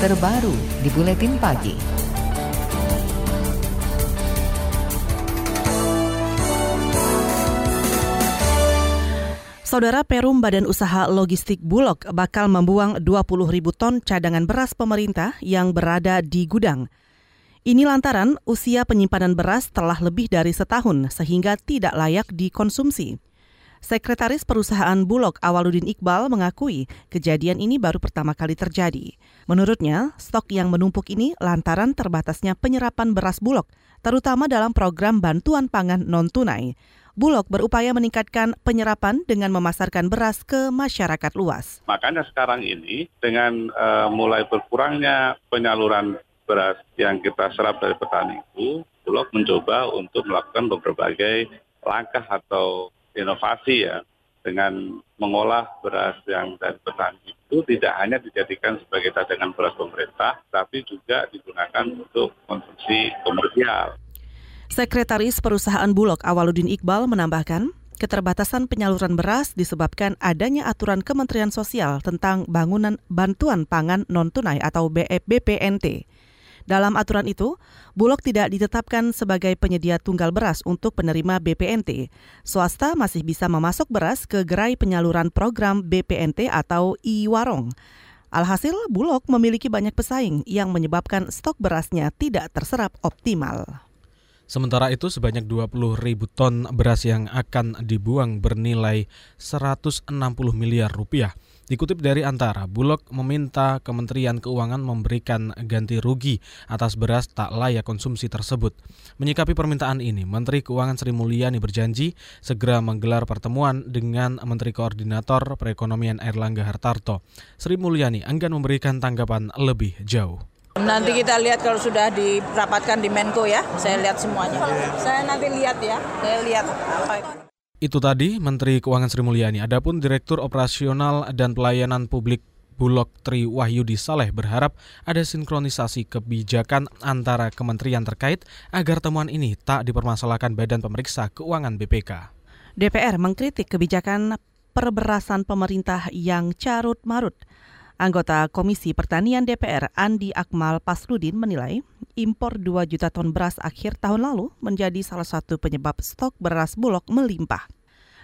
terbaru di Buletin Pagi. Saudara Perum Badan Usaha Logistik Bulog bakal membuang 20 ribu ton cadangan beras pemerintah yang berada di gudang. Ini lantaran usia penyimpanan beras telah lebih dari setahun sehingga tidak layak dikonsumsi. Sekretaris Perusahaan Bulog Awaludin Iqbal mengakui kejadian ini baru pertama kali terjadi. Menurutnya, stok yang menumpuk ini lantaran terbatasnya penyerapan beras Bulog, terutama dalam program bantuan pangan non-tunai. Bulog berupaya meningkatkan penyerapan dengan memasarkan beras ke masyarakat luas. Makanya sekarang ini dengan uh, mulai berkurangnya penyaluran beras yang kita serap dari petani itu, Bulog mencoba untuk melakukan berbagai langkah atau inovasi ya dengan mengolah beras yang dari petani itu tidak hanya dijadikan sebagai cadangan beras pemerintah, tapi juga digunakan untuk konsumsi komersial. Sekretaris Perusahaan Bulog Awaludin Iqbal menambahkan, keterbatasan penyaluran beras disebabkan adanya aturan Kementerian Sosial tentang bangunan bantuan pangan non-tunai atau BPNT. Dalam aturan itu, Bulog tidak ditetapkan sebagai penyedia tunggal beras untuk penerima BPNT. Swasta masih bisa memasok beras ke gerai penyaluran program BPNT atau I-Warong. Alhasil, Bulog memiliki banyak pesaing yang menyebabkan stok berasnya tidak terserap optimal. Sementara itu sebanyak 20 ribu ton beras yang akan dibuang bernilai 160 miliar rupiah. Dikutip dari Antara, Bulog meminta Kementerian Keuangan memberikan ganti rugi atas beras tak layak konsumsi tersebut. Menyikapi permintaan ini, Menteri Keuangan Sri Mulyani berjanji segera menggelar pertemuan dengan Menteri Koordinator Perekonomian Erlangga Hartarto. Sri Mulyani enggan memberikan tanggapan lebih jauh. Nanti kita lihat kalau sudah dirapatkan di Menko ya, saya lihat semuanya. Saya nanti lihat ya, saya lihat apa. Itu tadi Menteri Keuangan Sri Mulyani. Adapun Direktur Operasional dan Pelayanan Publik Bulog Tri Wahyudi Saleh berharap ada sinkronisasi kebijakan antara kementerian terkait agar temuan ini tak dipermasalahkan Badan Pemeriksa Keuangan BPK. DPR mengkritik kebijakan perberasan pemerintah yang carut marut. Anggota Komisi Pertanian DPR Andi Akmal Pasludin menilai impor 2 juta ton beras akhir tahun lalu menjadi salah satu penyebab stok beras Bulog melimpah.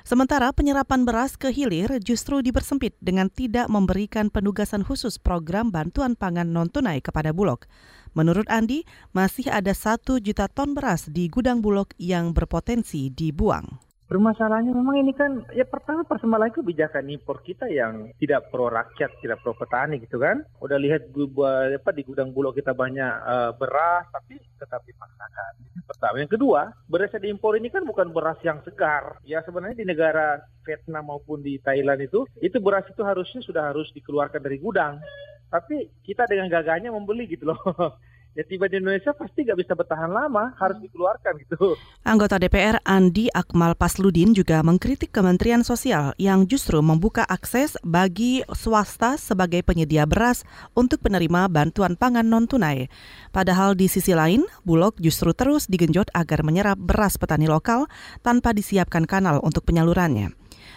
Sementara penyerapan beras ke hilir justru dipersempit dengan tidak memberikan penugasan khusus program bantuan pangan non-tunai kepada Bulog. Menurut Andi, masih ada satu juta ton beras di gudang Bulog yang berpotensi dibuang. Permasalahannya memang ini kan ya pertama persoalan kebijakan impor kita yang tidak pro rakyat, tidak pro petani gitu kan. Udah lihat apa di gudang bulog kita banyak uh, beras tapi tetap dipaksakan. Pertama, yang kedua, beras yang diimpor ini kan bukan beras yang segar. Ya sebenarnya di negara Vietnam maupun di Thailand itu itu beras itu harusnya sudah harus dikeluarkan dari gudang. Tapi kita dengan gagahnya membeli gitu loh. ya tiba di Indonesia pasti nggak bisa bertahan lama, harus dikeluarkan gitu. Anggota DPR Andi Akmal Pasludin juga mengkritik Kementerian Sosial yang justru membuka akses bagi swasta sebagai penyedia beras untuk penerima bantuan pangan non-tunai. Padahal di sisi lain, Bulog justru terus digenjot agar menyerap beras petani lokal tanpa disiapkan kanal untuk penyalurannya.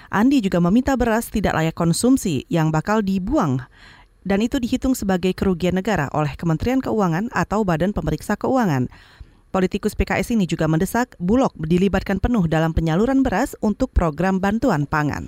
Andi juga meminta beras tidak layak konsumsi yang bakal dibuang dan itu dihitung sebagai kerugian negara oleh Kementerian Keuangan atau Badan Pemeriksa Keuangan. Politikus PKS ini juga mendesak Bulog dilibatkan penuh dalam penyaluran beras untuk program bantuan pangan.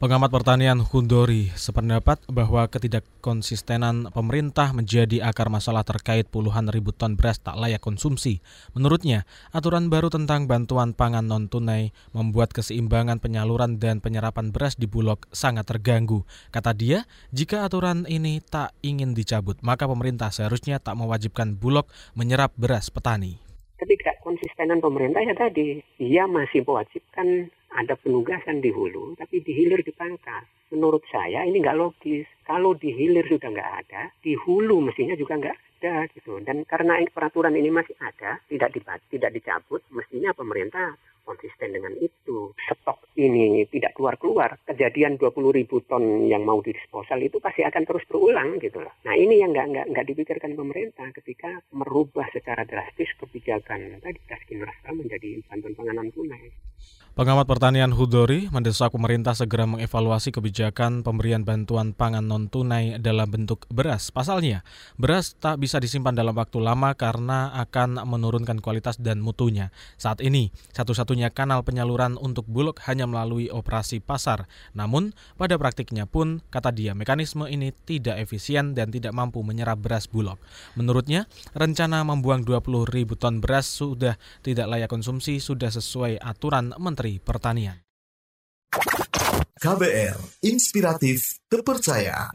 Pengamat pertanian Hundori sependapat bahwa ketidakkonsistenan pemerintah menjadi akar masalah terkait puluhan ribu ton beras tak layak konsumsi. Menurutnya, aturan baru tentang bantuan pangan non-tunai membuat keseimbangan penyaluran dan penyerapan beras di Bulog sangat terganggu. Kata dia, jika aturan ini tak ingin dicabut, maka pemerintah seharusnya tak mewajibkan Bulog menyerap beras petani. Ketidakkonsistenan pemerintah ya tadi, ia masih mewajibkan ada penugasan di hulu, tapi di hilir dipangkas. Menurut saya ini nggak logis. Kalau di hilir sudah nggak ada, di hulu mestinya juga nggak ada gitu. Dan karena peraturan ini masih ada, tidak dibat, tidak dicabut, mestinya pemerintah konsisten dengan itu. Ini tidak keluar-keluar. Kejadian 20 ribu ton yang mau didisposal itu pasti akan terus berulang gitu loh. Nah ini yang nggak nggak nggak dipikirkan pemerintah ketika merubah secara drastis kebijakan tadi taskin rasa menjadi bantuan panganan tunai. Pengamat pertanian Hudori mendesak pemerintah segera mengevaluasi kebijakan pemberian bantuan pangan non-tunai dalam bentuk beras. Pasalnya, beras tak bisa disimpan dalam waktu lama karena akan menurunkan kualitas dan mutunya. Saat ini, satu-satunya kanal penyaluran untuk Bulog hanya melalui operasi pasar. Namun, pada praktiknya pun, kata dia, mekanisme ini tidak efisien dan tidak mampu menyerap beras Bulog. Menurutnya, rencana membuang 20 ribu ton beras sudah tidak layak konsumsi, sudah sesuai aturan Menteri Pertanian. KBR, inspiratif, terpercaya.